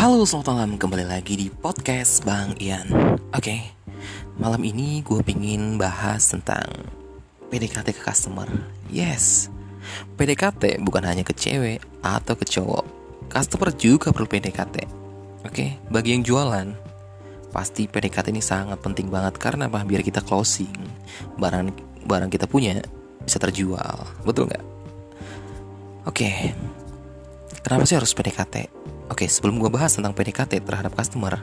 Halo, selamat malam. Kembali lagi di podcast Bang Ian. Oke, malam ini gue pingin bahas tentang PDKT ke customer. Yes, PDKT bukan hanya ke cewek atau ke cowok. Customer juga perlu PDKT. Oke, bagi yang jualan, pasti PDKT ini sangat penting banget karena apa? Biar kita closing, barang barang kita punya bisa terjual. Betul nggak? Oke, kenapa sih harus PDKT? Oke, sebelum gue bahas tentang PDKT terhadap customer,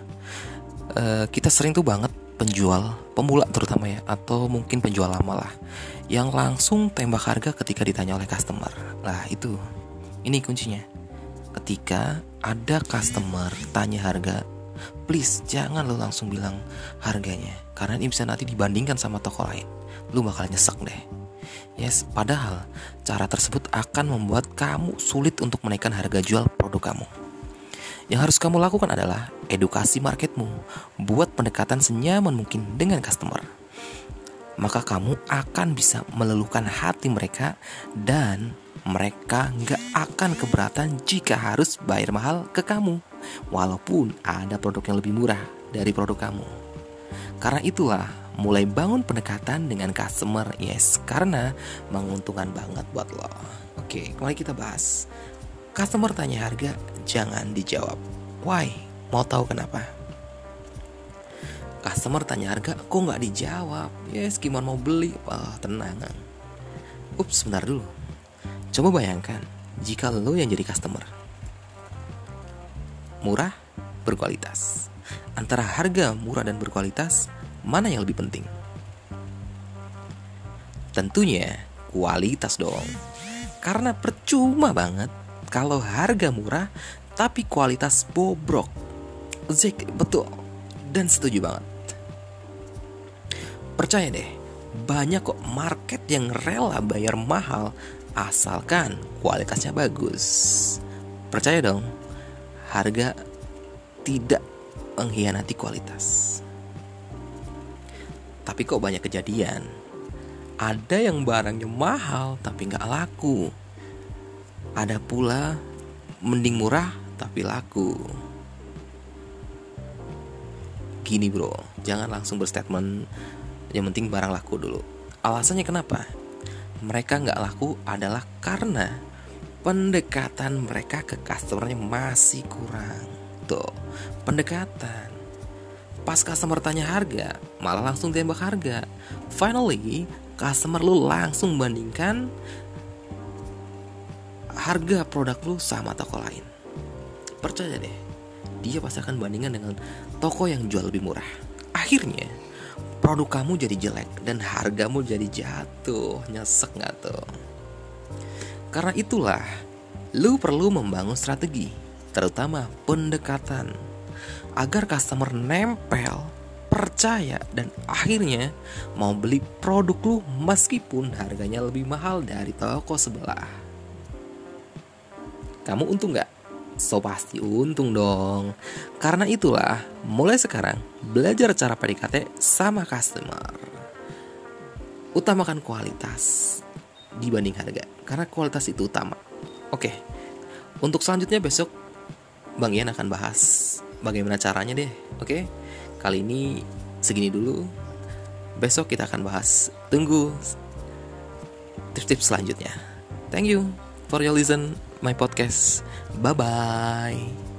uh, kita sering tuh banget penjual, pemula terutama ya, atau mungkin penjual lama lah, yang langsung tembak harga ketika ditanya oleh customer. Lah itu, ini kuncinya. Ketika ada customer tanya harga, please jangan lo langsung bilang harganya, karena ini bisa nanti dibandingkan sama toko lain. Lu bakal nyesek deh. Yes, padahal cara tersebut akan membuat kamu sulit untuk menaikkan harga jual produk kamu. Yang harus kamu lakukan adalah edukasi marketmu, buat pendekatan senyaman mungkin dengan customer. Maka kamu akan bisa meluluhkan hati mereka dan mereka nggak akan keberatan jika harus bayar mahal ke kamu, walaupun ada produk yang lebih murah dari produk kamu. Karena itulah mulai bangun pendekatan dengan customer, yes, karena menguntungkan banget buat lo. Oke, mari kita bahas Customer tanya harga, jangan dijawab. Why? Mau tahu kenapa? Customer tanya harga, kok nggak dijawab? Yes, gimana mau beli? Wah, tenang. Ups, sebentar dulu. Coba bayangkan, jika lo yang jadi customer. Murah, berkualitas. Antara harga murah dan berkualitas, mana yang lebih penting? Tentunya kualitas dong. Karena percuma banget kalau harga murah tapi kualitas bobrok. Zik, betul. Dan setuju banget. Percaya deh, banyak kok market yang rela bayar mahal asalkan kualitasnya bagus. Percaya dong, harga tidak mengkhianati kualitas. Tapi kok banyak kejadian, ada yang barangnya mahal tapi nggak laku ada pula mending murah tapi laku. Gini bro, jangan langsung berstatement yang penting barang laku dulu. Alasannya kenapa? Mereka nggak laku adalah karena pendekatan mereka ke customernya masih kurang. Tuh, pendekatan. Pas customer tanya harga, malah langsung tembak harga. Finally, customer lu langsung bandingkan harga produk lu sama toko lain. Percaya deh, dia pasti akan bandingkan dengan toko yang jual lebih murah. Akhirnya, produk kamu jadi jelek dan hargamu jadi jatuh. Nyesek gak tuh? Karena itulah, lu perlu membangun strategi, terutama pendekatan, agar customer nempel, percaya, dan akhirnya mau beli produk lu meskipun harganya lebih mahal dari toko sebelah. Kamu untung gak? So pasti untung dong. Karena itulah, mulai sekarang belajar cara PDKT sama customer. Utamakan kualitas dibanding harga, karena kualitas itu utama. Oke, untuk selanjutnya besok Bang Ian akan bahas bagaimana caranya deh. Oke, kali ini segini dulu. Besok kita akan bahas. Tunggu tips-tips selanjutnya. Thank you for your listen my podcast. Bye bye.